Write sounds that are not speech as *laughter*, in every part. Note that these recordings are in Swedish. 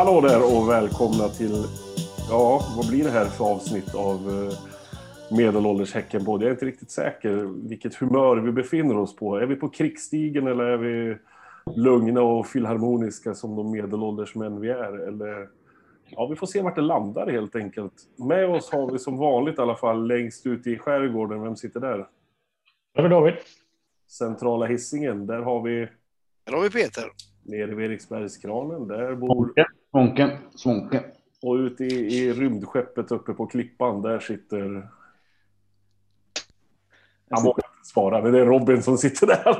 Hallå där och välkomna till, ja, vad blir det här för avsnitt av eh, Medelålders Häckenpodd? Jag är inte riktigt säker vilket humör vi befinner oss på. Är vi på krigsstigen eller är vi lugna och filharmoniska som de medelålders män vi är? Eller, ja, vi får se vart det landar helt enkelt. Med oss har vi som vanligt i alla fall längst ut i skärgården. Vem sitter där? Det är David. Centrala hissingen. Där har vi Där har vi Peter. nere vid Eriksbergskranen. Där bor Svånken. Svånken. Och ute i, i rymdskeppet uppe på klippan, där sitter... Han vågar inte svara, men det är Robin som sitter där.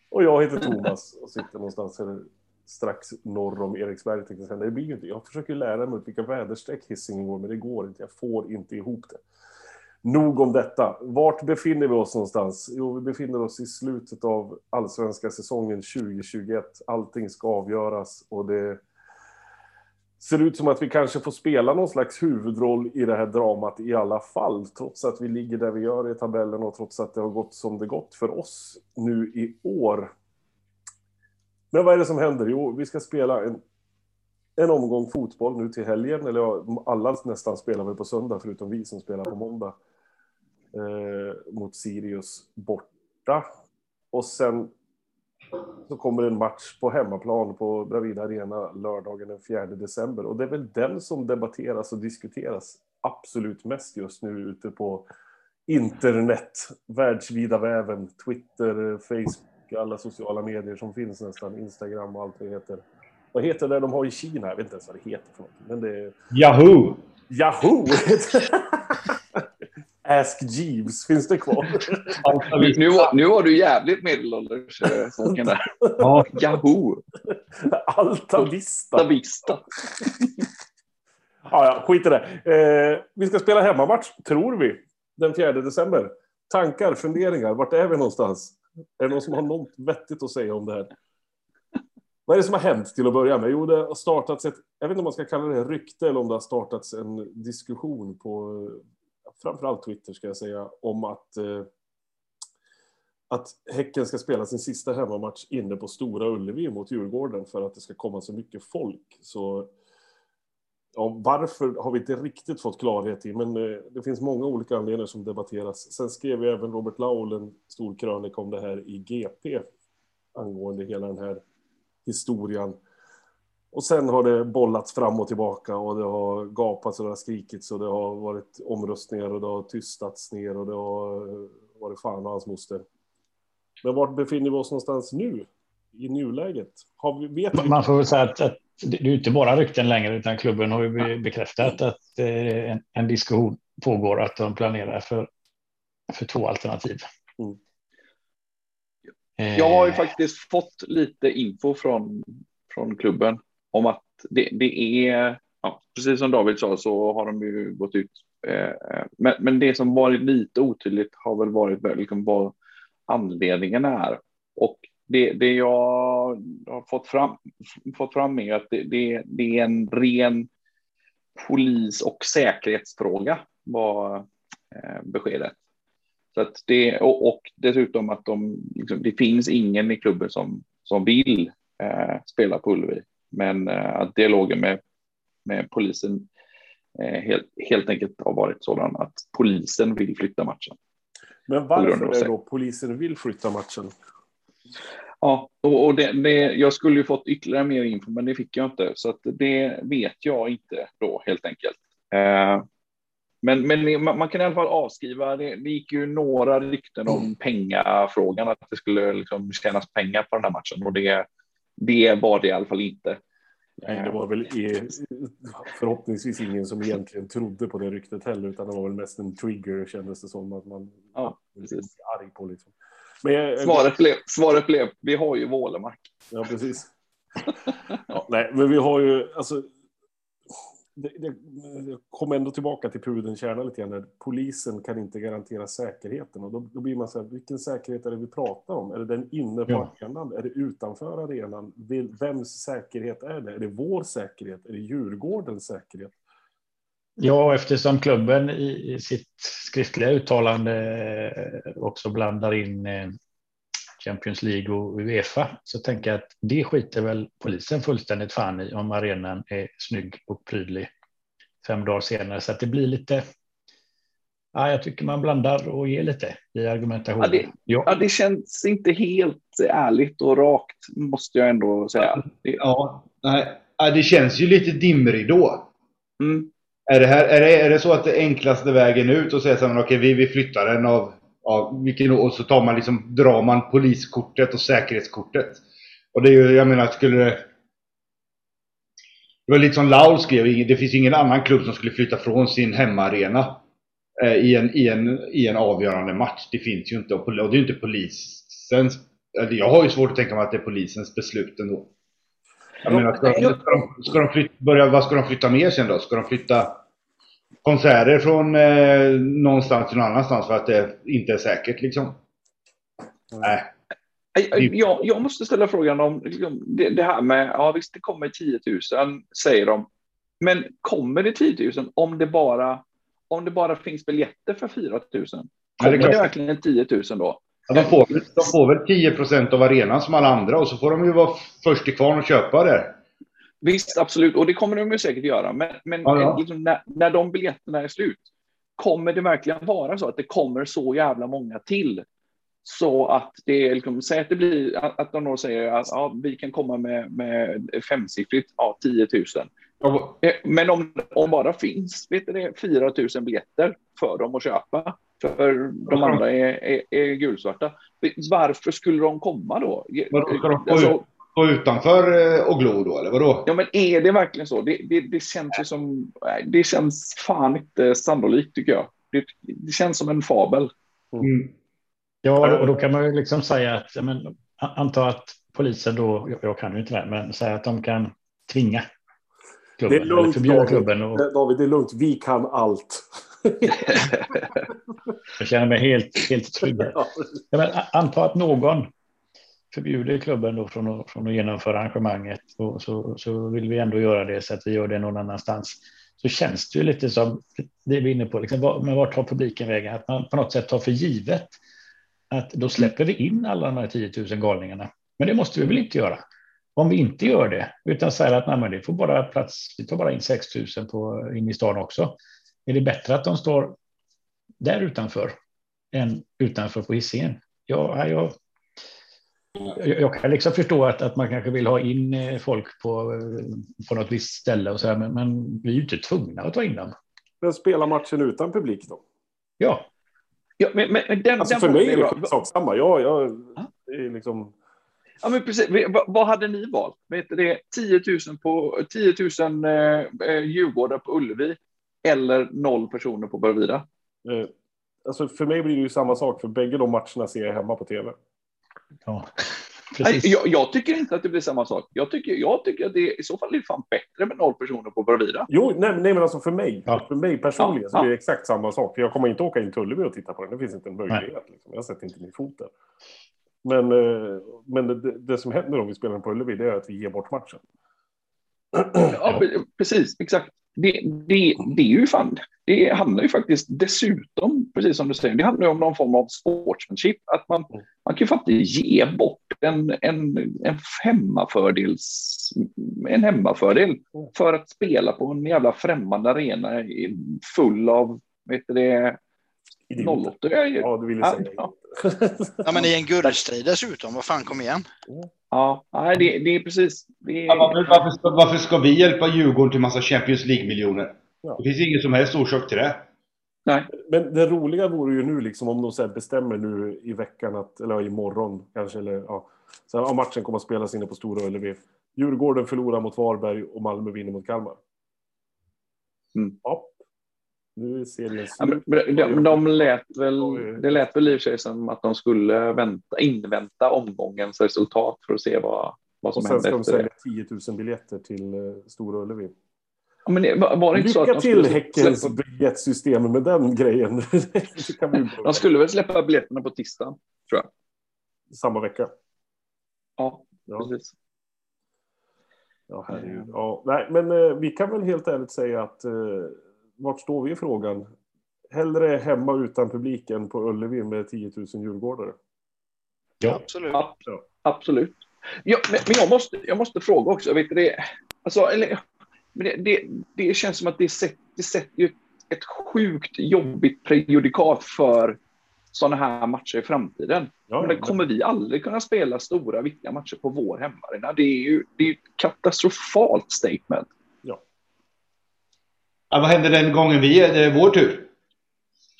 *laughs* och jag heter Thomas och sitter någonstans här strax norr om Eriksberg. tänkte jag. Det blir ju inte. Jag försöker lära mig vilka väderstreck Hisingen går, men det går inte. Jag får inte ihop det. Nog om detta. Vart befinner vi oss någonstans? Jo, vi befinner oss i slutet av allsvenska säsongen 2021. Allting ska avgöras och det ser ut som att vi kanske får spela någon slags huvudroll i det här dramat i alla fall, trots att vi ligger där vi gör i tabellen och trots att det har gått som det gått för oss nu i år. Men vad är det som händer? Jo, vi ska spela en, en omgång fotboll nu till helgen, eller ja, alla nästan spelar väl på söndag, förutom vi som spelar på måndag eh, mot Sirius borta. Och sen så kommer en match på hemmaplan på Bravida Arena lördagen den 4 december. Och det är väl den som debatteras och diskuteras absolut mest just nu ute på internet, världsvida väven, Twitter, Facebook, alla sociala medier som finns nästan, Instagram och allt det heter. Vad heter det de har i Kina? Jag vet inte ens vad det heter för något. Men det är... Yahoo! Yahoo! *laughs* Ask Jeeves, finns det kvar? *laughs* Nu, var- nu var du jävligt medelålders, eh, Håkan, där. Ja, Yahoo! Alta Vista. Stavista. Ja, ja, skit i det. Eh, vi ska spela hemmamatch, tror vi, den 4 december. Tankar, funderingar, vart är vi någonstans? Är det någon som har något vettigt att säga om det här? Vad är det som har hänt till att börja med? Jo, det har startats ett, jag vet inte om man ska kalla det rykte eller om det har startats en diskussion på framförallt Twitter ska jag säga, om att, eh, att Häcken ska spela sin sista hemmamatch inne på Stora Ullevi mot Djurgården för att det ska komma så mycket folk. Så Ja, varför har vi inte riktigt fått klarhet i, men eh, det finns många olika anledningar som debatteras. Sen skrev ju även Robert Laul en stor krönika om det här i GP angående hela den här historien. Och sen har det bollats fram och tillbaka och det har gapats och det har skrikits och det har varit omröstningar och det har tystats ner och det har eh, varit fan och hans moster. Men vart befinner vi oss någonstans nu? I nuläget? Har vi, vet vi? man får väl säga att, att det är inte bara rykten längre, utan klubben har ju be- bekräftat att eh, en, en diskussion pågår, att de planerar för, för två alternativ. Mm. Eh, Jag har ju faktiskt fått lite info från, från klubben om att det, det är, ja, precis som David sa så har de ju gått ut. Eh, eh men, men det som varit lite otydligt har väl varit liksom vad anledningen är. Och det, det jag har fått fram, fått fram är att det, det, det är en ren polis och säkerhetsfråga var eh, beskedet. Så att det, och, och dessutom att de, liksom, det finns ingen i klubben som, som vill eh, spela på Ullevi. Men eh, att dialogen med, med polisen eh, helt, helt enkelt har varit sådan att polisen vill flytta matchen. Men varför är det då polisen vill flytta matchen? Ja, och, och det, det, jag skulle ju fått ytterligare mer info, men det fick jag inte. Så det vet jag inte då helt enkelt. Eh, men men man, man kan i alla fall avskriva, det, det gick ju några rykten om pengafrågan, att det skulle liksom tjänas pengar på den här matchen och det, det var det i alla fall inte. Nej, det var väl i, förhoppningsvis ingen som egentligen trodde på det ryktet heller, utan det var väl mest en trigger kändes det som att man Ja, precis. arg på. Liksom. Men, Svaret blev, svaret blev, vi har ju Vålemark. Ja, precis. Ja, nej, men vi har ju, alltså, det, det jag kommer ändå tillbaka till pudelns kärna lite grann. Där polisen kan inte garantera säkerheten. Och då, då blir man så här, vilken säkerhet är det vi pratar om? Är det den inne på Ja. arenan? Är det utanför arenan? Vems säkerhet är det? Är det vår säkerhet? Är det Djurgårdens säkerhet? Ja, eftersom klubben i, i sitt skriftliga uttalande eh, också blandar in eh, Champions League och Uefa så tänker jag att det skiter väl polisen fullständigt fan i om arenan är snygg och prydlig fem dagar senare. Så att det blir lite. Ja, jag tycker man blandar och ger lite i argumentationen. Ja, det, ja. det känns inte helt ärligt och rakt måste jag ändå säga. Ja, nej, det känns ju lite dimridå. Mm. Är det, här, är, det, är det så att det enklaste vägen ut och säga så här, okej, vi, vi flyttar den av, av vilken, och så tar man liksom, drar man poliskortet och säkerhetskortet. Och det är ju, jag menar, skulle det... Det var lite som Laul skrev, det finns ingen annan klubb som skulle flytta från sin hemmaarena eh, i, en, i, en, i en avgörande match. Det finns ju inte. Och det är ju inte polisens... Jag har ju svårt att tänka mig att det är polisens beslut ändå. Jag menar, ska, ska, de, ska de flytta, börja, vad ska de flytta mer sen då? Ska de flytta konserter från eh, någonstans till någon annanstans för att det inte är säkert liksom? Nej. Jag, jag måste ställa frågan om liksom, det, det, här med, ja visst det kommer 10 000 säger de, men kommer det 10 000 om det bara, om det bara finns biljetter för 4 000? Kommer det, det verkligen 10 000 då? Ja, de, får, de får väl 10 procent av arenan som alla andra och så får de ju vara först till kvarn och köpa det. Visst, absolut. Och det kommer de ju säkert göra. Men, men ja, ja. Liksom när, när de biljetterna är slut, kommer det verkligen vara så att det kommer så jävla många till? Så att det är liksom, säg att det blir att de då säger att ja, vi kan komma med, med femsiffrigt, ja, 10 000. Ja. Eh, men om, om bara finns vet du 4 000 biljetter för dem att köpa, för de andra är, är, är gulsvarta. Varför skulle de komma då? Ska de alltså, stå utanför eh, och glo då, eller vadå? Ja, men är det verkligen så? Det, det, det känns ju som... Det känns fan inte sannolikt, tycker jag. Det, det känns som en fabel. Mm. Ja, och då kan man ju liksom säga att, men, anta att polisen då, jag, jag kan ju inte det, men säga att de kan tvinga klubben, det är lugnt, förbjuda klubben. Och... David, det är lugnt, vi kan allt. *laughs* jag känner mig helt, helt trygg. *laughs* Ja, men, anta att någon förbjuder klubben då från att, från att genomföra arrangemanget och så, så vill vi ändå göra det så att vi gör det någon annanstans. Så känns det ju lite som det vi är inne på, liksom, men vart tar publiken vägen? Att man på något sätt tar för givet att då släpper vi in alla de här 10 000 galningarna. Men det måste vi väl inte göra? Om vi inte gör det, utan säger att nej, men det får bara plats, vi tar bara in 6 000 på, in i stan också. Är det bättre att de står där utanför än utanför på Hisingen? Ja, jag, jag kan liksom förstå att, att man kanske vill ha in eh, folk på, eh, på något visst ställe och så här, men, men vi är ju inte tvungna att ta in dem. Men spela matchen utan publik då? Ja. ja men, men den, alltså den för mig är det sak samma. Jag, jag är liksom... Ja, men precis. Vad hade ni valt? Vet det, 10 000 på 10 000 eh, Djurgårdar på Ullevi eller noll personer på Bravida? Eh, alltså för mig blir det ju samma sak, för bägge de matcherna ser jag hemma på tv. Ja, *laughs* precis. Jag, jag, tycker inte att det blir samma sak. Jag tycker, jag tycker att det i så fall är fan bättre med noll personer på Bravida. Jo, nej, nej men alltså för mig, ja. för mig personligen ja, så blir det exakt samma sak. För jag kommer inte åka in till Ullevi och titta på den. Det finns inte en möjlighet. Liksom. Jag sätter inte min fot där. Men, eh, men det, det, som händer om vi spelar på Ullevi, det är att vi ger bort matchen. Ja, precis, exakt det, det, det är ju fan, det handlar ju faktiskt dessutom, precis som du säger, det handlar ju om någon form av sportsmanship. Att man, man kan ju faktiskt ge bort en, en, en hemmafördels, en hemmafördel för att spela på en jävla främmande arena full av, vet du det, 08 Ja, du ville säga ja. ja, men i en *laughs* guldstrid dessutom. Vad fan, kom igen. Ja, det, det är precis. Det är... Ja, varför, varför, ska, varför ska vi hjälpa Djurgården till massa Champions League-miljoner? Ja. Det finns ingen som helst orsak till det. Nej. Men det roliga vore ju nu liksom om de så bestämmer nu i veckan, att, eller imorgon kanske, eller ja, så här, matchen kommer att spelas inne på Stora Ullevi. Djurgården förlorar mot Varberg och Malmö vinner mot Kalmar. Mm. Ja, nu är serien slut. De, de lät väl, det lät väl i och för sig som att de skulle vänta, invänta omgångens resultat för att se vad, vad som hände. Sen ska de sälja 10 000 biljetter till uh, Stora Ullevi. Ja, men det, var det inte Lycka så till Häckens släppa... biljettsystem med den grejen. *laughs* de skulle väl släppa biljetterna på tisdagen, tror jag. Samma vecka? Ja, ja. precis. Ja, herregud. Ja, nej, men uh, vi kan väl helt ärligt säga att uh, vart står vi i frågan? Hellre hemma utan publiken på Ullevi med 10 000 djurgårdare? Ja. Absolut. Ja, absolut. Ja, men, men jag, måste, jag måste fråga också. Vet du, det, alltså, eller, men det, det, det känns som att det sätter, det sätter ju ett sjukt jobbigt prejudikat för sådana här matcher i framtiden. Ja, men kommer vi aldrig kunna spela stora, viktiga matcher på vår hemmaarena? Det är ju det är ju ett katastrofalt statement. Ja, vad händer den gången vi är, det är vår tur?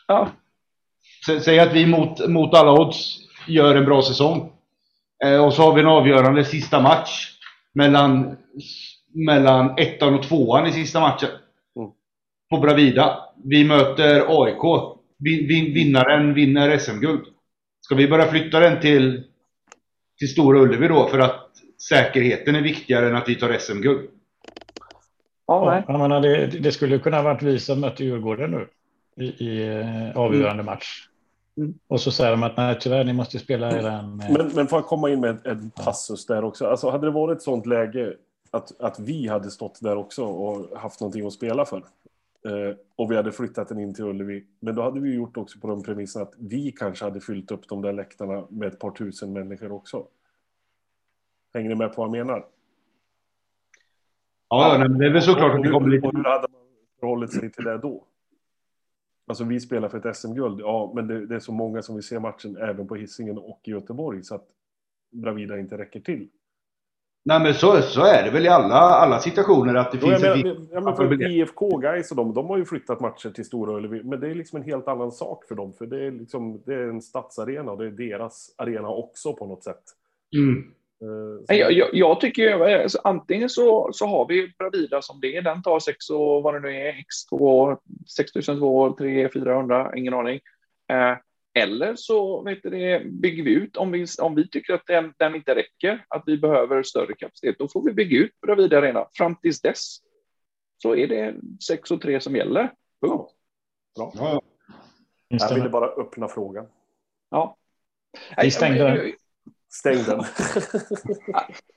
Ja, Sä- Säg att vi mot, mot alla odds gör en bra säsong. Eh, och så har vi en avgörande sista match mellan, mellan ettan och tvåan i sista matchen. Mm. På Bravida. Vi möter AIK. Vin, vin, vinnaren vinner SM-guld. Ska vi börja flytta den till, till Stora Ullevi då för att säkerheten är viktigare än att vi tar SM-guld? Ja, menar, det, det skulle kunna varit vi som mötte Djurgården nu i, i eh, avgörande match. Mm. Och så säger de att nej, tyvärr, ni måste spela eran... eh, Men, men får jag komma in med en- en passus där också? Alltså, hade det varit ett sånt läge att, att vi hade stått där också och haft någonting att spela för eh, och vi hade flyttat den in till Ullevi, men då hade vi gjort också på de premisserna att vi kanske hade fyllt upp de där läktarna med ett par tusen människor också. Hänger ni med på vad jag menar? Ja, men det är väl såklart att det kommer lite... Hur hade man förhållit sig till det då? Alltså vi spelar för ett SM-guld, ja, men det, det är så många som vill se matchen även på Hisingen och i Göteborg så att Bravida inte räcker till. Nej men så, så är det väl i alla, alla situationer att det Jo, finns menar, ett ja, men för IFK guys och de, de har ju flyttat matcher till Stora Ullevi, men det är liksom en helt annan sak för dem, för det är, liksom, det är en stadsarena och det är deras arena också på något sätt. Mm. Eh, Jag, jag, jag tycker ju, alltså, antingen så, så har vi Bravida som det är, den tar 6 och vad det nu är, X2, 6002, 3, 400, ingen aning. Eh, eller så vet du det, bygger vi ut, om vi, om vi tycker att den, den inte räcker, att vi behöver större kapacitet, då får vi bygga ut Bravida Arena. Fram tills dess så är det 6 och 3 som gäller. Punkt. Bra. Ja, ja. Jag ville bara öppna frågan. Ja. Vi stängde den. Stäng den. *laughs*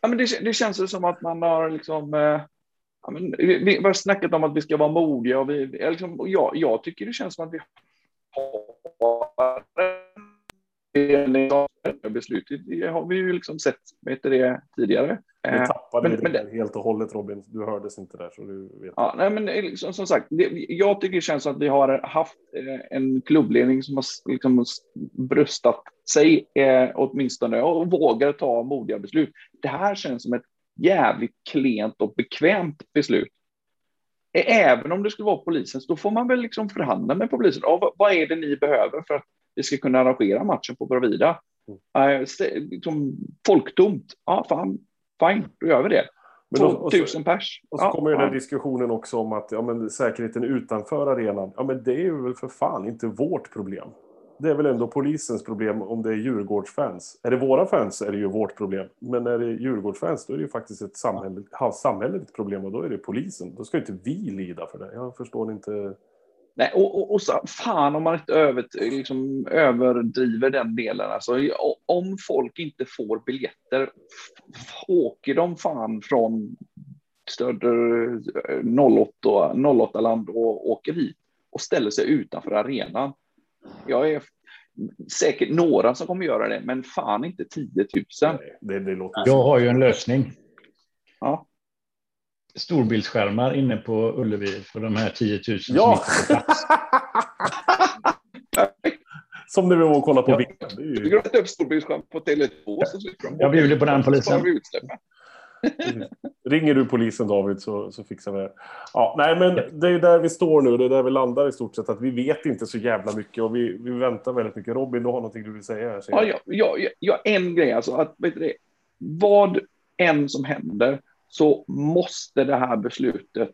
Ja, men det, det känns ju som att man har liksom... Eh, ja, men vi, vi har snackat om att vi ska vara modiga och vi, liksom, och jag, jag tycker det känns som att vi har en beslutet. Det har vi ju liksom sett vet du det, tidigare. Nu Eh, tappade men- men det helt och hållet Robin. Du hördes inte där så du vet. Ja, nej, men liksom, som sagt, det, jag tycker det känns att vi har haft eh, en klubbledning som har liksom bröstat sig eh, åtminstone och vågar ta modiga beslut. Det här känns som ett jävligt klent och bekvämt beslut. Även om det skulle vara polisen, så då får man väl liksom förhandla med polisen. Ja, vad, vad är det ni behöver för att vi ska kunna arrangera matchen på Bravida? St- liksom, folktomt, ja fan, fine, då gör vi det. Men och så- 2000 pers. Och så Ja, kommer ju den ja. här diskussionen också om att ja, men säkerheten utanför arenan. Ja, men det är ju väl för fan inte vårt problem. Det är väl ändå polisens problem om det är Djurgårdsfans. Är det våra fans är det ju vårt problem. Men är det Djurgårdsfans då är det ju faktiskt ett samhälle, ha, samhälleligt problem och då är det polisen. Då ska inte vi lida för det. Jag förstår inte. Nej, och, och, och så, fan om man inte över, liksom, överdriver den delen. Alltså, om folk inte får biljetter, åker de fan från Söder 08, 08-land och åker hit och ställer sig utanför arenan. Jag är säkert några som kommer göra det, men fan inte 10 000. Nej, det, det låter Jag har ju en lösning. Ja. Storbildsskärmar inne på Ullevi för de här 10 000 som Ja! *laughs* Som när vi var och kollade på Ja. Är Du ju... sätta upp storbildsskärm på Tele2 så slipper de Jag bjuder på den, polisen. utsläppen. Ringer du polisen David så, så fixar vi det. Ja, nej, men det är där vi står nu. Det är där vi landar i stort sett. Att vi vet inte så jävla mycket och vi, vi väntar väldigt mycket. Robin, du har någonting du vill säga? Här, Ja, jag. ja, ja, ja, en grej alltså. Att, vet du det, vad än som händer så måste det här beslutet,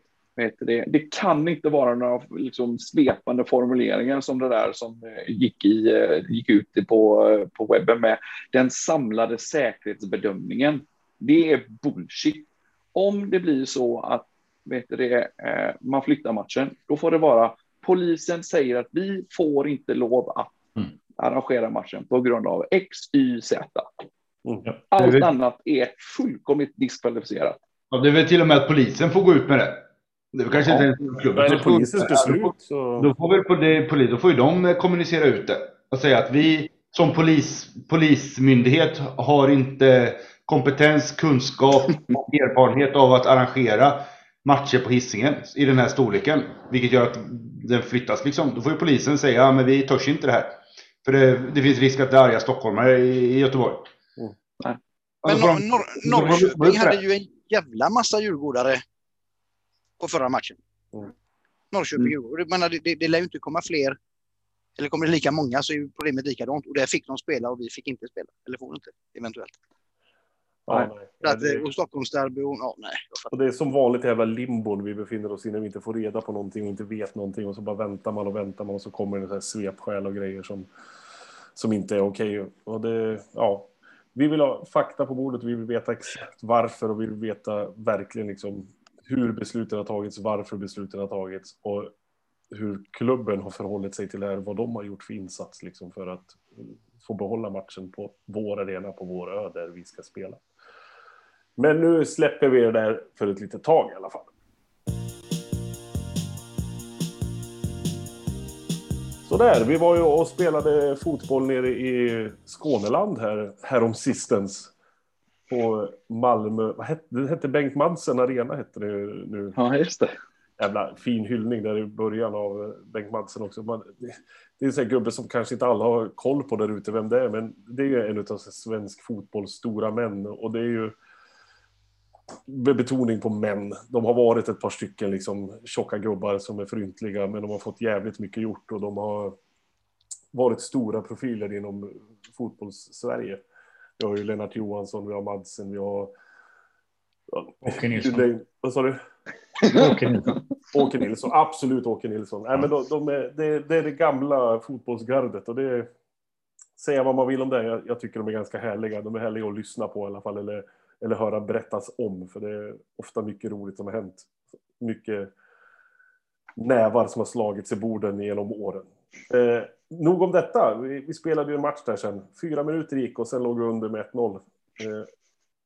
det, det kan inte vara några liksom, svepande formuleringar som det där som eh, gick, i, eh, gick ut på, eh, på webben med den samlade säkerhetsbedömningen. Det är bullshit. Om det blir så att det, man flyttar matchen, då får det vara polisen säger att vi får inte lov att Mm. arrangera matchen på grund av X, Y, Z. Mm. Ja. Allt Det är- annat är fullkomligt diskvalificerat. Ja, det är väl till och med att polisen får gå ut med det. Det är väl kanske Ja. inte ens klubben Men är som det polisens då får- beslut så... Då får väl poli- då får ju de eh, kommunicera ut det och säga att vi som polis, polismyndighet har inte kompetens, kunskap och erfarenhet av att arrangera matcher på hissingen i den här storleken. Vilket gör att den flyttas liksom. Då får ju polisen säga, ja men vi törs inte det här. För det, det finns risk att det är arga stockholmare i, i Göteborg. Men Alltså, Nor- Nor- Norrköping de- hade ju en jävla massa djurgårdare på förra matchen. Mm. Norrköping Djurgården. Jag menar, det, det, det lär ju inte komma fler. Eller kommer det lika många så är ju problemet likadant. Och där fick de spela och vi fick inte spela. Eller får inte, eventuellt. Ja, Nej. nej. För att, det, och Stockholmsderby och ja, nej. och det är som vanligt jävla limbon vi befinner oss i när vi inte får reda på någonting och inte vet någonting och så bara väntar man och väntar man och så kommer det så här svepskäl och grejer som, som inte är okej. Och det, ja, vi vill ha fakta på bordet, vi vill veta exakt varför och vi vill veta verkligen liksom hur besluten har tagits, varför besluten har tagits och hur klubben har förhållit sig till det här, vad de har gjort för insats liksom för att få behålla matchen på vår arena, på vår ö där vi ska spela. Men nu släpper vi det där för ett litet tag i alla fall. Sådär, vi var ju och spelade fotboll nere i Skåneland här, härom sistens. På Malmö, vad hette, det hette Bengt Madsen Arena hette det nu. Ja, just det. Jävla fin hyllning där i början av Bengt Madsen också. Man, det, är en sån gubbe som kanske inte alla har koll på där ute vem det är, men det är en av svensk fotbolls stora män och det är ju betoning på män. De har varit ett par stycken liksom tjocka gubbar som är fryntliga, men de har fått jävligt mycket gjort och de har varit stora profiler inom fotbolls-Sverige. Vi har ju Lennart Johansson, vi har Madsen, vi har... Åke Nilsson. Vad sa du? Åke Nilsson. Åke Nilsson, absolut Åke Nilsson. Nej, men de, de är, det, det är det gamla fotbollsgardet och det säga vad man vill om det, jag, jag tycker de är ganska härliga. De är härliga att lyssna på i alla fall, eller, eller höra berättas om, för det är ofta mycket roligt som har hänt. Mycket nävar som har slagits i borden genom åren. Eh, nog om detta. Vi, vi spelade ju en match där sen. Fyra minuter gick och sen låg vi under med 1-0. Eh,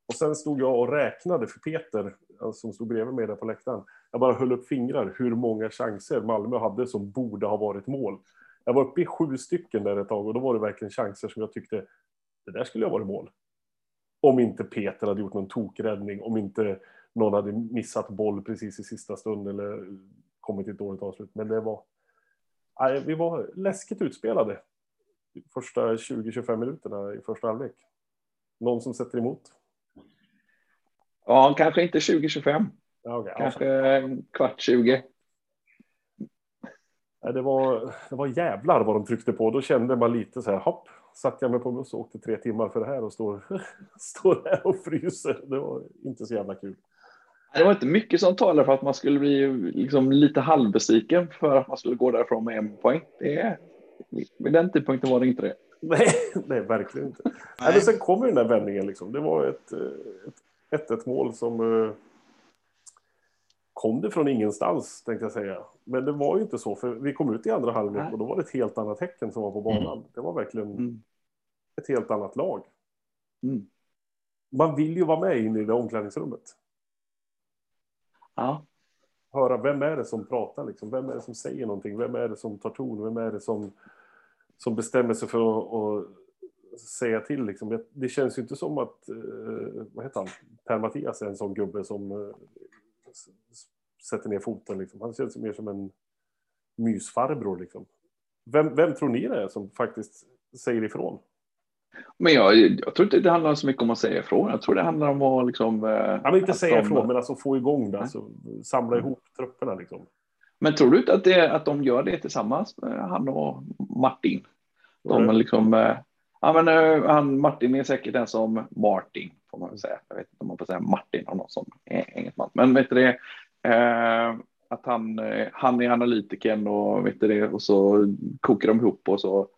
och sen stod jag och räknade för Peter, som stod bredvid mig där på läktaren. Jag bara höll upp fingrar hur många chanser Malmö hade som borde ha varit mål. Jag var uppe i sju stycken där ett tag och då var det verkligen chanser som jag tyckte, det där skulle ha varit mål. Om inte Peter hade gjort någon tokräddning, om inte någon hade missat boll precis i sista stund eller kommit till ett dåligt avslut. Men det var, nej, vi var läskigt utspelade första 20-25 minuterna i första halvlek. Någon som sätter emot? Ja, kanske inte 2025. Ja, okej. Ja, Kanske kvart 20. Nej, det, var, det var jävlar vad de tryckte på. Då kände man lite så här, hopp, satte jag mig på buss och åkte tre timmar för det här och står, *laughs* står här och fryser. Det var inte så jävla kul. Det var inte mycket som talade för att man skulle bli liksom lite halvbesviken för att man skulle gå därifrån med en poäng. Det, vid den tidpunkten var det inte det. Nej, nej verkligen inte. Nej. men sen kom ju den där vändningen. Liksom. Det var ett, eh, ett 1-1 mål som eh, kom det från ingenstans, tänkte jag säga. Men det var ju inte så, för vi kom ut i andra halvlek och då var det ett helt annat tecken som var på banan. Mm. Det var verkligen Mm. ett helt annat lag. Mm. Man vill ju vara med in i det omklädningsrummet. Ja. höra vem är det som pratar, liksom? vem är det som säger någonting, vem är det som tar ton, vem är det som, som bestämmer sig för att, att säga till. Liksom. Det- känns ju inte som att, eh, vad heter han, Per Mattias är en sån gubbe som eh, sätter ner foten. Liksom. Han känns mer som en mysfarbror. Liksom. Vem, vem tror ni det är som faktiskt säger ifrån? Men jag, jag tror inte det handlar så mycket om att säga ifrån. Jag tror det handlar om att liksom... eh, Jag vill inte att säga de- ifrån, men alltså få igång det, alltså, samla ihop trupperna. Liksom. Men tror du inte att, det, att de gör det tillsammans, eh, han och Martin? De Mm. liksom, eh, ja, men, han, Martin är säkert den som Martin, får man väl säga. Jag vet inte om man får säga Martin om någon som är engelsman. Men vet du det, att han, eh, han är analytikern och, vet det, och så kokar de ihop och så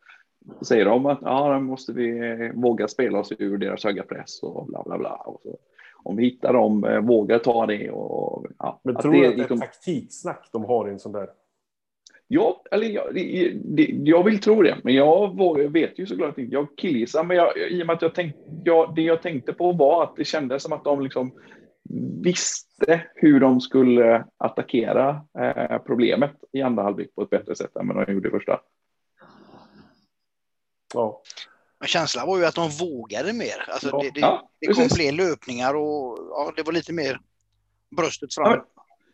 säger de att ja, då måste vi våga spela oss ur deras höga press och bla bla bla. Och så, om vi hittar dem, eh, vågar ta det och ja, Men tror du att det är liksom- taktiksnack de har i en sån där? Ja, eller jag, det, det, jag vill tro det, men jag vågar- vet ju såklart inte. Jag killgissar, men jag, i och med att jag tänkte, jag, det jag tänkte på var att det kändes som att de liksom visste hur de skulle attackera eh, problemet i andra halvlek på ett bättre sätt än vad de gjorde i första. Ja. Men känslan var ju att de vågade mer. Alltså Ja. det, det, Ja, det kom fler löpningar och ja, det var lite mer bröstet Ja, fram. men-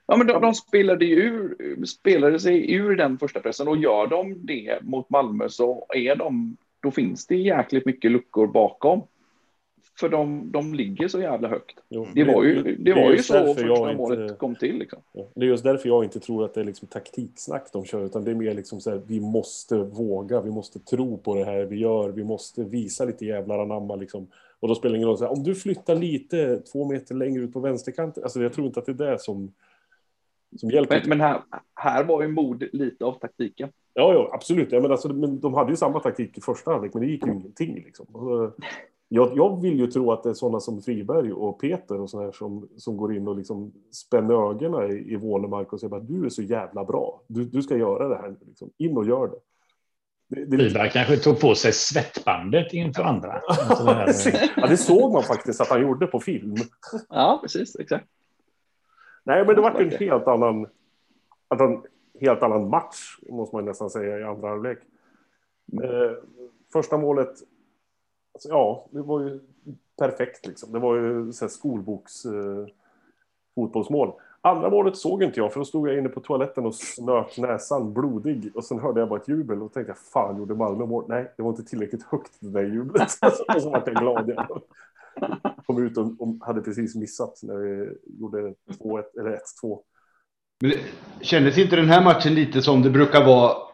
Ja, men de, de spelade ju ur, spelade sig ur den första pressen och gör de det mot Malmö så är de, då finns det jäkligt mycket luckor bakom. För de, de ligger så jävla högt. Jo, Det var ju, det är var ju så första inte- målet kom till. Liksom. Ja, Det är just därför jag inte tror att det är liksom taktiksnack de kör, utan det är mer liksom så här, vi måste våga, vi måste tro på det här vi gör, vi måste visa lite jävlar anamma liksom. Och då spelar det ingen roll, så här, om du flyttar lite två meter längre ut på vänsterkanten, alltså jag tror inte att det är det som, som hjälper. Men, men här, här var ju mod lite av taktiken. Ja, ja, absolut. Ja, men, alltså, men de hade ju samma taktik i första halvlek, men det gick ju ingenting. Liksom. Och, Jag, jag vill ju tro att det är sådana som Friberg och Peter och sådär som, som går in och liksom spänner ögonen i, i Wålemark och säger att du är så jävla bra. Du, du ska göra det här. nu, Liksom. In och gör det. det, det Friberg kanske tog på sig svettbandet inför andra. Det *laughs* här, ja, det såg man faktiskt att han gjorde på film. Ja, precis. Exakt. Nej, men det var en helt annan, en helt annan match, måste man nästan säga, i andra halvlek. Eh, första målet, alltså, ja, det var ju perfekt liksom. Det var ju så här, skolboks eh, fotbollsmål. Andra målet såg inte jag, för då stod jag inne på toaletten och snöt näsan blodig. Och sen hörde jag bara ett jubel och tänkte, fan gjorde Malmö mål? Nej, det var inte tillräckligt högt det där jublet. *laughs* och så vart jag glad igen. Kom ut och, och hade precis missat när vi gjorde 2-1, eller 1-2. Kändes inte den här matchen lite som det brukar vara?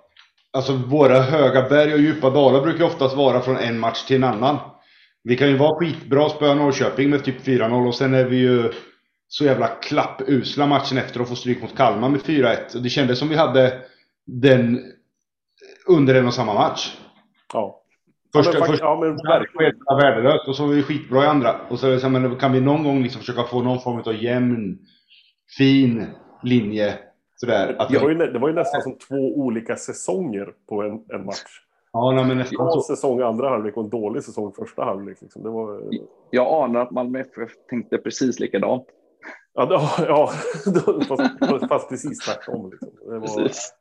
Alltså våra höga berg och djupa dalar brukar oftast vara från en match till en annan. Vi kan ju vara skitbra spöa Norrköping med typ 4-0 och sen är vi ju så jävla klappusla matchen efter och får stryk mot Kalmar med 4-1. Och det kändes som vi hade den under en och samma match. Ja. Första, ja, men, första ja, men verkligen var värdelöst och så var vi skitbra i andra. Och så är det så här, men kan vi någon gång liksom försöka få någon form av jämn, fin linje sådär. Att det, var ju, det var ju nästan som två olika säsonger på en, en match. Ja, nej, men nästan så. säsong andra halvlek och en dålig säsong första halvlek. Liksom. Det var, Jag anar att Malmö FF tänkte precis likadant. ja, det- *laughs* ja, *laughs* fast, fast precis tvärtom. Liksom. Det var, Precis.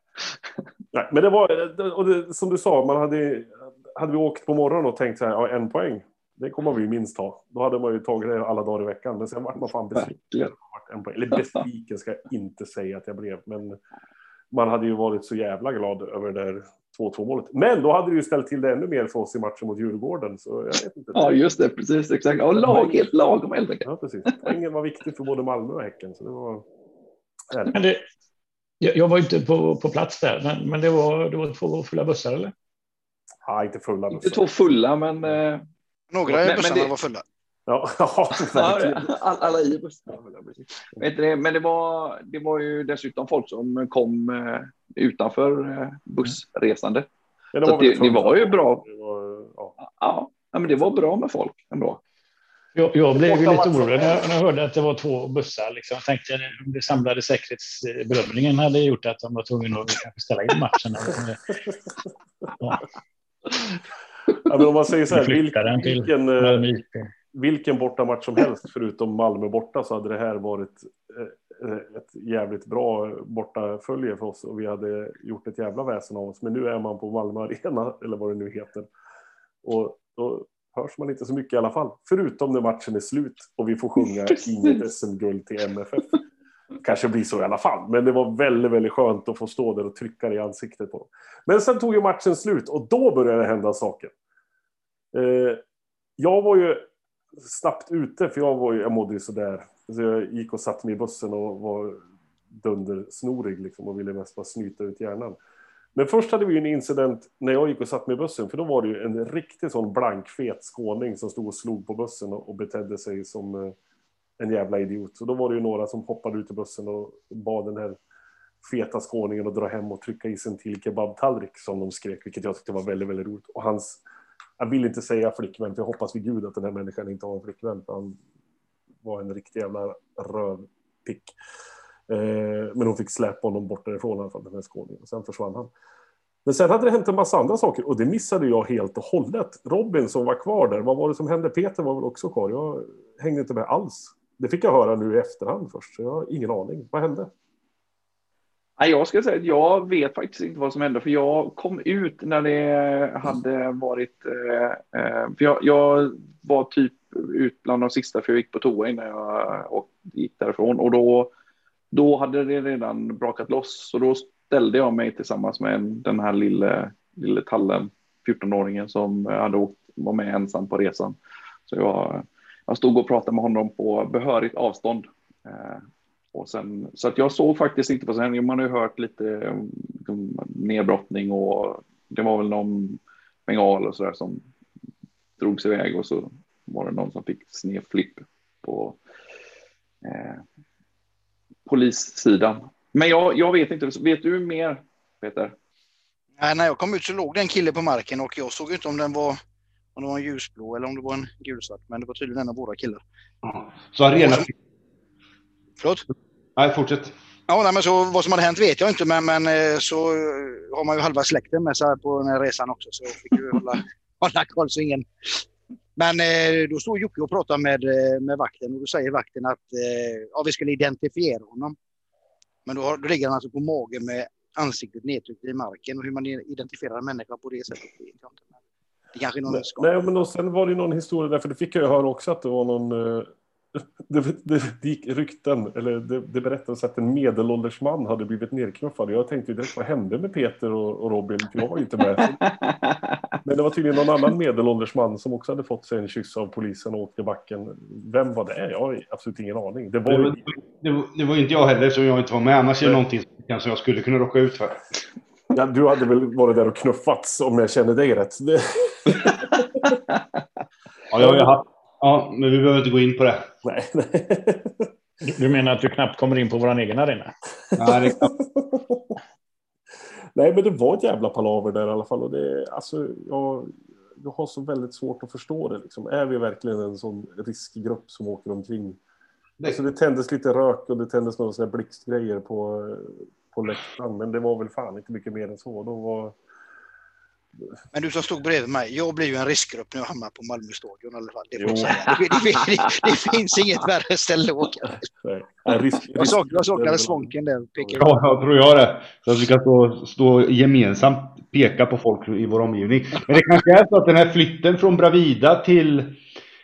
nej, men det var, och det, som du sa, man hade, hade vi åkt på morgonen och tänkt så här, ja, en poäng, det kommer vi ju minst ha. Då hade man ju tagit det alla dagar i veckan. Men sen vart man fan besviken. Verkligen. Vart en poäng. Eller besviken ska jag inte säga att jag blev, men man hade ju varit så jävla glad över det där 2-2 målet. Men då hade det ju ställt till det ännu mer för oss i matchen mot Djurgården. Så jag vet inte. Ja, just det. Precis. Exakt. Ja, lag, helt lagom helt enkelt. Ja, precis. Poängen var viktig för både Malmö och Häcken. Så det var... härligt. men det, jag, var inte på, på plats där, men, men det, var, det var två fulla bussar eller? Ja, inte fulla Inte bussar. två fulla, men... Eh, Några men bussarna det- var fulla. *laughs* Ja, ja, ja, verkligen. all- alla i bussen. Ja, det, Men det var, det var ju dessutom folk som kom eh, utanför eh, bussresande. Men Så att väl det- det var ju bra. Det var, ja. Ja, ja, men det var bra med folk ändå. Jag, jag blev ju lite orolig när jag, när jag hörde att det var två bussar. Liksom. Jag tänkte om det samlade säkerhetsbedömningen hade gjort att de var tvungna att kanske ställa in matchen. Ja, Ja, men om man säger så här, den vilken, till vilken, eh. Vilken bortamatch som helst förutom Malmö borta så hade det här varit eh, ett jävligt bra bortafölje för oss och vi hade gjort ett jävla väsen av oss. Men nu är man på Malmö Arena *laughs* eller vad det nu heter. Och då hörs man inte så mycket i alla fall. Förutom när matchen är slut och vi får sjunga *laughs* inget SM-guld till MFF. Kanske blir så i alla fall, men det var väldigt, väldigt skönt att få stå där och trycka det i ansiktet på dem. Men sen tog ju matchen slut och då började det hända saker. Eh, jag var ju snabbt ute, för jag, var ju, jag mådde ju sådär. Så jag gick och satte mig i bussen och var dundersnorig liksom, och ville mest bara snyta ut hjärnan. Men först hade vi ju en incident när jag gick och satt mig i bussen, för då var det ju en riktig sån blankfet skåning som stod och slog på bussen och, och betedde sig som eh, en jävla idiot. Så då var det ju några som hoppade ut i bussen och bad den här feta skåningen att dra hem och trycka i sig en till kebabtallrik som de skrek, vilket jag tyckte var väldigt, väldigt roligt. Och hans, jag vill inte säga flickvän, för jag hoppas vid gud att den här människan inte har en flickvän, för han var en riktig jävla rövpick. Eh, men hon fick släppa honom bort därifrån i alla fall, den här skåningen. Och sen försvann han. Men sen hade det hänt en massa andra saker och det missade jag helt och hållet. Robin som var kvar där, vad var det som hände? Peter var väl också kvar? Jag hängde inte med alls. Det fick jag höra nu i efterhand först, så jag har ingen aning. Vad hände? Nej, jag ska säga att jag vet faktiskt inte vad som hände, för jag kom ut när det hade varit... Eh, eh, för jag, jag var typ ut bland de sista, för jag gick på toa innan jag och gick därifrån. Och då, då hade det redan brakat loss. Så då ställde jag mig tillsammans med den här lille, lille tallen, 14-åringen som hade åkt, var med ensam på resan. Så jag, jag stod och pratade med honom på behörigt avstånd. Eh, och sen, så att jag såg faktiskt inte på sändningen. Man har ju hört lite liksom, nedbrottning och det var väl någon bengal och så där som drogs iväg och så var det någon som fick snedflipp på eh, polissidan. Men jag, jag vet inte, vet du mer Peter? Nej, när jag kom ut så låg det en kille på marken och jag såg inte om den var om det var en ljusblå eller om det var en gulsvart. Men det var tydligen en av våra killar. Så arena... Förlåt? Nej, fortsätt. Ja, nej, men så, vad som hade hänt vet jag inte, men, men eh, så har man ju halva släkten med sig på den här resan också, så jag fick ju hålla, *laughs* hålla koll så ingen... Men eh, då stod Jocke och pratade med, eh, med vakten och då säger vakten att ja, vi skulle identifiera honom. Men då, då ligger han alltså på magen med ansiktet nedtryckt i marken och hur man identifierar en människa på det sättet vet jag inte. Det kanske är någon nej, nej, men då, sen var det någon historia där, för det fick jag höra också att det var någon det, det, det gick rykten, eller det, det berättades att en medelålders man hade blivit nerknuffad. Jag tänkte direkt, vad hände med Peter och, och Robin? Jag var inte med. *laughs* Men det var tydligen någon annan medelålders man som också hade fått sig en kyss av polisen och åkt i backen. Vem var det? Jag har absolut ingen aning. Det var, var, det var, det var inte jag heller, som jag inte var med. Annars är det någonting som jag skulle kunna råka ut för. Ja, du hade väl varit där och knuffats om jag känner dig rätt. *laughs* ja, jag har ju haft Ja, men vi behöver inte gå in på det. Nej. Du menar att du knappt kommer in på vår egen arena? Nej, det Nej, men det var ett jävla palaver där i alla fall. Och det, alltså, jag, jag har så väldigt svårt att förstå det. Liksom. Är vi verkligen en sån riskgrupp som åker omkring? Nej. Alltså, det tändes lite rök och det tändes några blixtgrejer på, på läktaren. Men det var väl fan inte mycket mer än så. Då var, men du som stod bredvid mig, jag blir ju en riskgrupp när jag hamnar på Malmö stadion i alla fall. Det, det, det, det, finns inget värre ställe att åka. jag, sak, jag saknade svånken där. Pekar. Ja, jag tror jag det. Så att vi kan stå, stå gemensamt peka på folk i vår omgivning. Men det kanske är så att den här flytten från Bravida till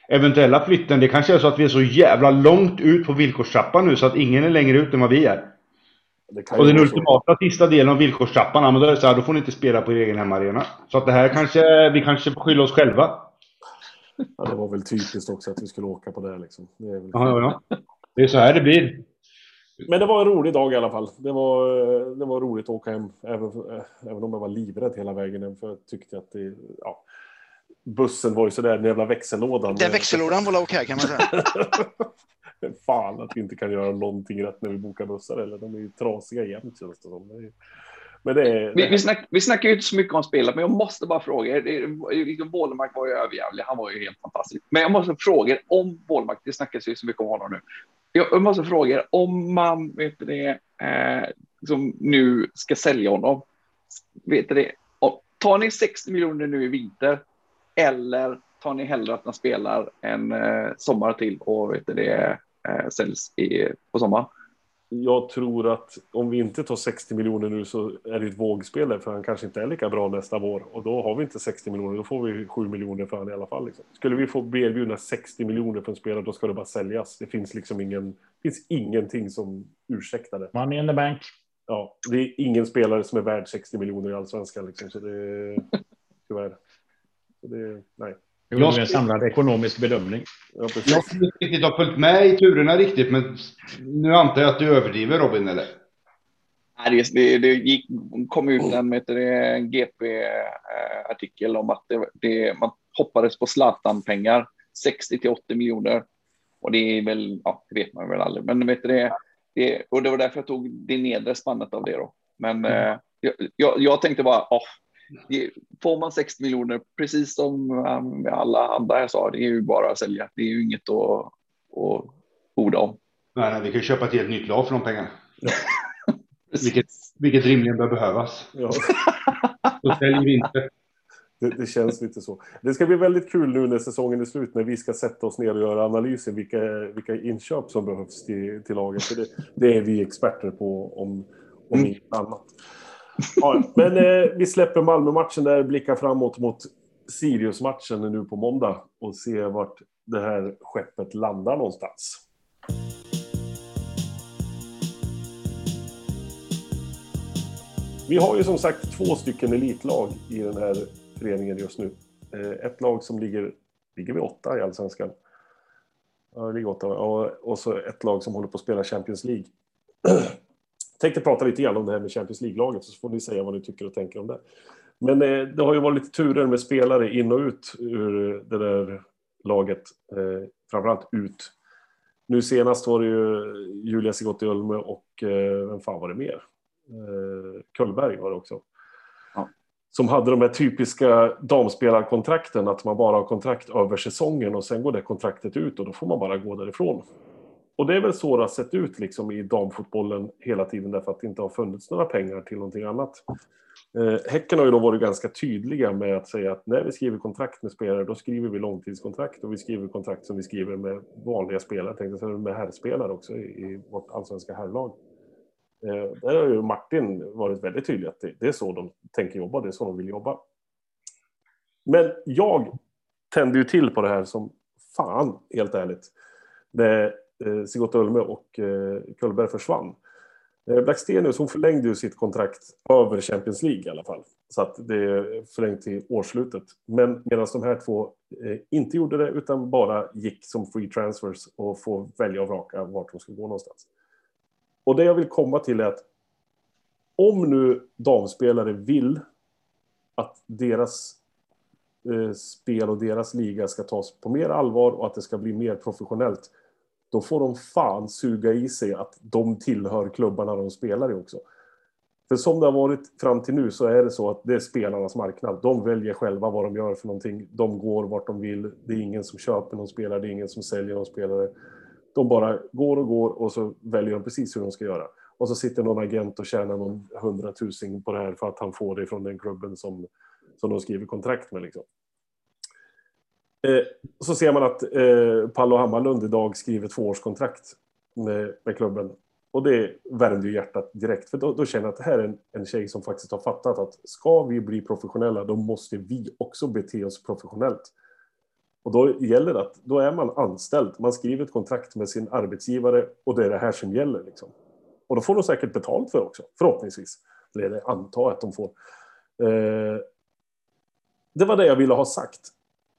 eventuella flytten, det kanske är så att vi är så jävla långt ut på villkorstrappan nu så att ingen är längre ut än vad vi är och den ultimata sista delen av villkorstrappan, men då är det så här, då får ni inte spela på er egen hemmaarena. Så att det här kanske, vi kanske får skylla oss själva. Ja, det var väl typiskt också att vi skulle åka på det liksom. Det är, väl... ja, ja, ja. det är så här det blir. Men det var en rolig dag i alla fall. Det var, det var roligt att åka hem, även, även om jag var livrädd hela vägen hem, för jag tyckte att det, ja, bussen var ju sådär, den jävla växellådan. Den växellådan var okej okay, kan man säga. *laughs* Fan att vi inte kan göra någonting rätt när vi bokar bussar eller de är ju trasiga jämt känns det som. Men det är, vi, vi, snack, vi snackar ju inte så mycket om spelet, men jag måste bara fråga. Liksom, Wålemark var ju överjävlig, han var ju helt fantastisk. Men jag måste fråga er om Wålemark, det snackas ju så mycket om honom nu. Jag måste fråga er om man vet det, eh, som nu ska sälja honom. Vet det, tar ni 60 miljoner nu i vinter eller tar ni hellre att han spelar en eh, sommar till och vet det, eh, säljs i, på sommaren? Jag tror att om vi inte tar 60 miljoner nu så är det ett vågspel för han kanske inte är lika bra nästa vår och då har vi inte 60 miljoner, då får vi 7 miljoner för honom i alla fall. Liksom. Skulle vi få bli erbjudna 60 miljoner för en spelare då ska det bara säljas. Det finns liksom ingen, finns ingenting som ursäktar det. Money in the bank. Ja, det är ingen spelare som är värd 60 miljoner i allsvenskan liksom, så det tyvärr. Så det, nej. Det gjorde en samlad ekonomisk bedömning. Ja, jag har inte riktigt har följt med i turerna riktigt, men nu antar jag att du överdriver Robin, eller? Nej, det, det gick, kom ut en, en GP-artikel om att det, det, man hoppades på Zlatan-pengar, 60 till 80 miljoner. Och det är väl, ja, det vet man väl aldrig, men vet du, det, det, och det var därför jag tog det nedre spannet av det då. Men mm. eh, jag, jag, tänkte bara, oh, får man 60 miljoner, precis som um, alla andra jag sa, det är ju bara att sälja. Det är ju inget att, att orda om. Nej, nej, vi kan köpa ett helt nytt lag för de pengarna. *laughs* Ja. vilket, vilket rimligen bör behövas. Ja. *laughs* Då säljer vi inte. Det, det, känns lite så. Det ska bli väldigt kul nu när säsongen är slut när vi ska sätta oss ner och göra analyser vilka, vilka inköp som behövs till, till laget. För det, det är vi experter på om, Om Mm. inget annat. Ja, men eh, vi släpper Malmö-matchen där, blickar framåt mot Sirius-matchen nu på måndag och ser vart det här skeppet landar någonstans. Vi har ju som sagt två stycken elitlag i den här föreningen just nu. Eh, ett lag som ligger, ligger vid åtta i Allsvenskan. Ja, ligger åtta. Och, och så ett lag som håller på att spela Champions League. Tänkte prata lite grann om det här med Champions League-laget, så får ni säga vad ni tycker och tänker om det. Men eh, det har ju varit lite turer med spelare in och ut ur det där laget. Eh, framförallt ut. Nu senast var det ju Julia Sigotti Ölme och eh, vem fan var det mer? Eh, Kullberg var det också. Ja. Som hade de här typiska damspelarkontrakten, att man bara har kontrakt över säsongen och sen går det kontraktet ut och då får man bara gå därifrån. Och det är väl så det har sett ut liksom i damfotbollen hela tiden därför att det inte har funnits några pengar till någonting annat. Eh, häcken har ju då varit ganska tydliga med att säga att när vi skriver kontrakt med spelare då skriver vi långtidskontrakt och vi skriver kontrakt som vi skriver med vanliga spelare, tänkte jag med herrspelare också i, i vårt allsvenska herrlag. Eh, där har ju Martin varit väldigt tydlig att det, det är så de tänker jobba, det är så de vill jobba. Men jag tände ju till på det här som fan, helt ärligt. Det, Eh, Sigurd Ölme och eh, Kullberg försvann. Eh, Blackstenius hon förlängde ju sitt kontrakt över Champions League i alla fall. Så att det är förlängt till årsslutet. Men medan de här två eh, inte gjorde det utan bara gick som free transfers och får välja och vraka vart de ska gå någonstans. Och det jag vill komma till är att om nu damspelare vill att deras eh, spel och deras liga ska tas på mer allvar och att det ska bli mer professionellt då får de fan suga i sig att de tillhör klubbarna de spelar i också. För som det har varit fram till nu så är det så att det är spelarnas marknad. De väljer själva vad de gör för någonting. De går vart de vill. Det är ingen som köper någon spelare, det är ingen som säljer någon spelare. De bara går och går och så väljer de precis hur de ska göra. Och så sitter någon agent och tjänar någon hundratusing på det här för att han får det från den klubben som, som de skriver kontrakt med. Liksom. Eh, så ser man att eh, Pallo Hammarlund idag skriver tvåårskontrakt med, med klubben. Och det värmde ju hjärtat direkt. För då, då känner jag att det här är en, en tjej som faktiskt har fattat att ska vi bli professionella då måste vi också bete oss professionellt. Och då gäller det att då är man anställd. Man skriver ett kontrakt med sin arbetsgivare och det är det här som gäller. Liksom. Och då får de säkert betalt för det också, förhoppningsvis. Eller det antar att de får. Eh, det var det jag ville ha sagt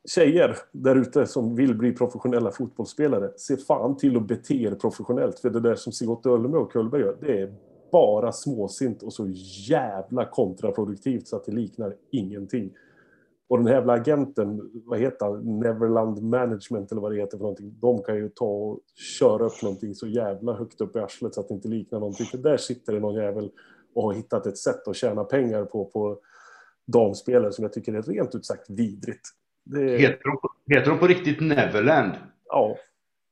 tjejer där ute som vill bli professionella fotbollsspelare, se fan till att bete er professionellt. För det där som Sigurd Ölme och Kullberg gör, det är bara småsint och så jävla kontraproduktivt så att det liknar ingenting. Och den här jävla agenten, vad heter han, Neverland Management eller vad det heter för någonting, de kan ju ta och köra upp någonting så jävla högt upp i arslet så att det inte liknar någonting. För där sitter det någon jävel och har hittat ett sätt att tjäna pengar på, på damspelare som jag tycker är rent ut sagt vidrigt. Det, Heter de, på- heter de på riktigt Neverland? ja,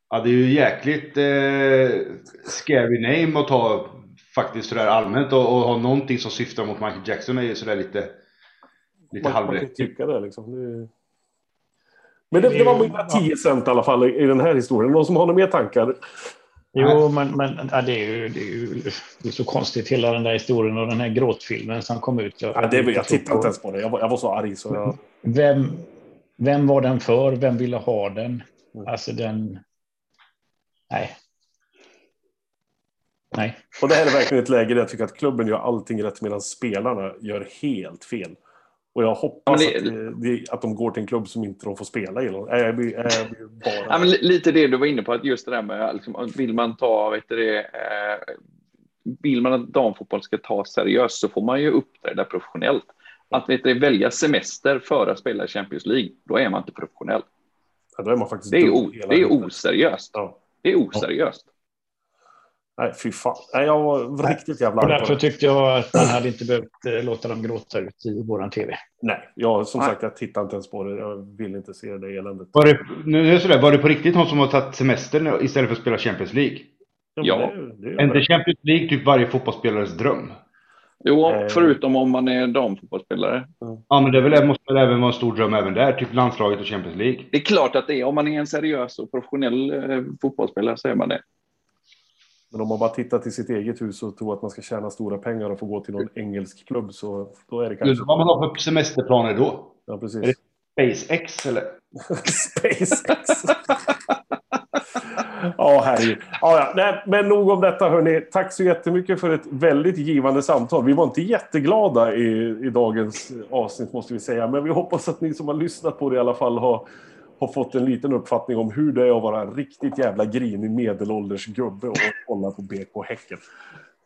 Ja, det är ju jäkligt eh, scary name att ta faktiskt sådär allmänt och, och ha någonting som syftar mot Michael Jackson är ju sådär lite, lite man, man kan halvrätt. det liksom. Det... Men det, det var mina 10 cent i alla fall i den här historien. Någon som har några mer tankar? Jo, men, men ja, det, är ju, det, är ju, det är så konstigt hela den där historien och den här gråtfilmen som kom ut. Jag, Ja, det, jag tittade inte ens på det. Jag var, jag var så arg så jag... Vem, vem var den för? Vem ville ha den? Mm. Alltså den... Nej. Nej. Och det här är verkligen ett läge där jag tycker att klubben gör allting rätt medan spelarna gör helt fel. Och jag hoppas men att, det, att de går till en klubb som inte de får spela i. Jag blir, jag blir bara... Ja, lite det du var inne på, att just det där med liksom, vill man ta, vet du det, eh, vill man att damfotboll ska tas seriöst så får man ju uppträda professionellt. Att vet du, välja semester för att spela Champions League, då är man inte professionell. Ja, då är man faktiskt Det är, o, det är oseriöst. Ja. Det är oseriöst. Nej, fy fan. Nej, jag var riktigt jävla Och därför tyckte jag att man hade inte behövt eh, låta dem gråta ut i våran tv. Nej, jag, som Nej. sagt, jag tittar inte ens på det. Jag vill inte se det eländet. Var det, nu är det sådär, var det på riktigt någon som har tagit semester istället för att spela Champions League? men Ja. Det, det Är inte Champions League typ varje fotbollsspelares dröm? Jo, Eh. förutom om man är damfotbollsspelare. Ja, men det är väl, måste väl även vara en stor dröm även där, typ landslaget och Champions League. Det är klart att det är, om man är en seriös och professionell eh, fotbollsspelare så är man det. Men om man bara tittar till sitt eget hus och tror att man ska tjäna stora pengar och få gå till någon engelsk klubb så då är det kanske... Vad man har för semesterplaner då? Ja, Är precis. det- SpaceX eller? *laughs* SpaceX. Ja, herregud. Ja, ja. Nej, men nog om detta, hörni. Tack så jättemycket för ett väldigt givande samtal. Vi var inte jätteglada i, i dagens avsnitt, måste vi säga. Men vi hoppas att ni som har lyssnat på det i alla fall har, har fått en liten uppfattning om hur det är att vara en riktigt jävla grinig medelålders gubbe och kolla på BK Häcken.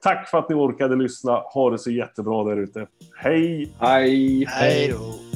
Tack för att ni orkade lyssna. Ha det så jättebra där ute. Hej! Hej! Hej då.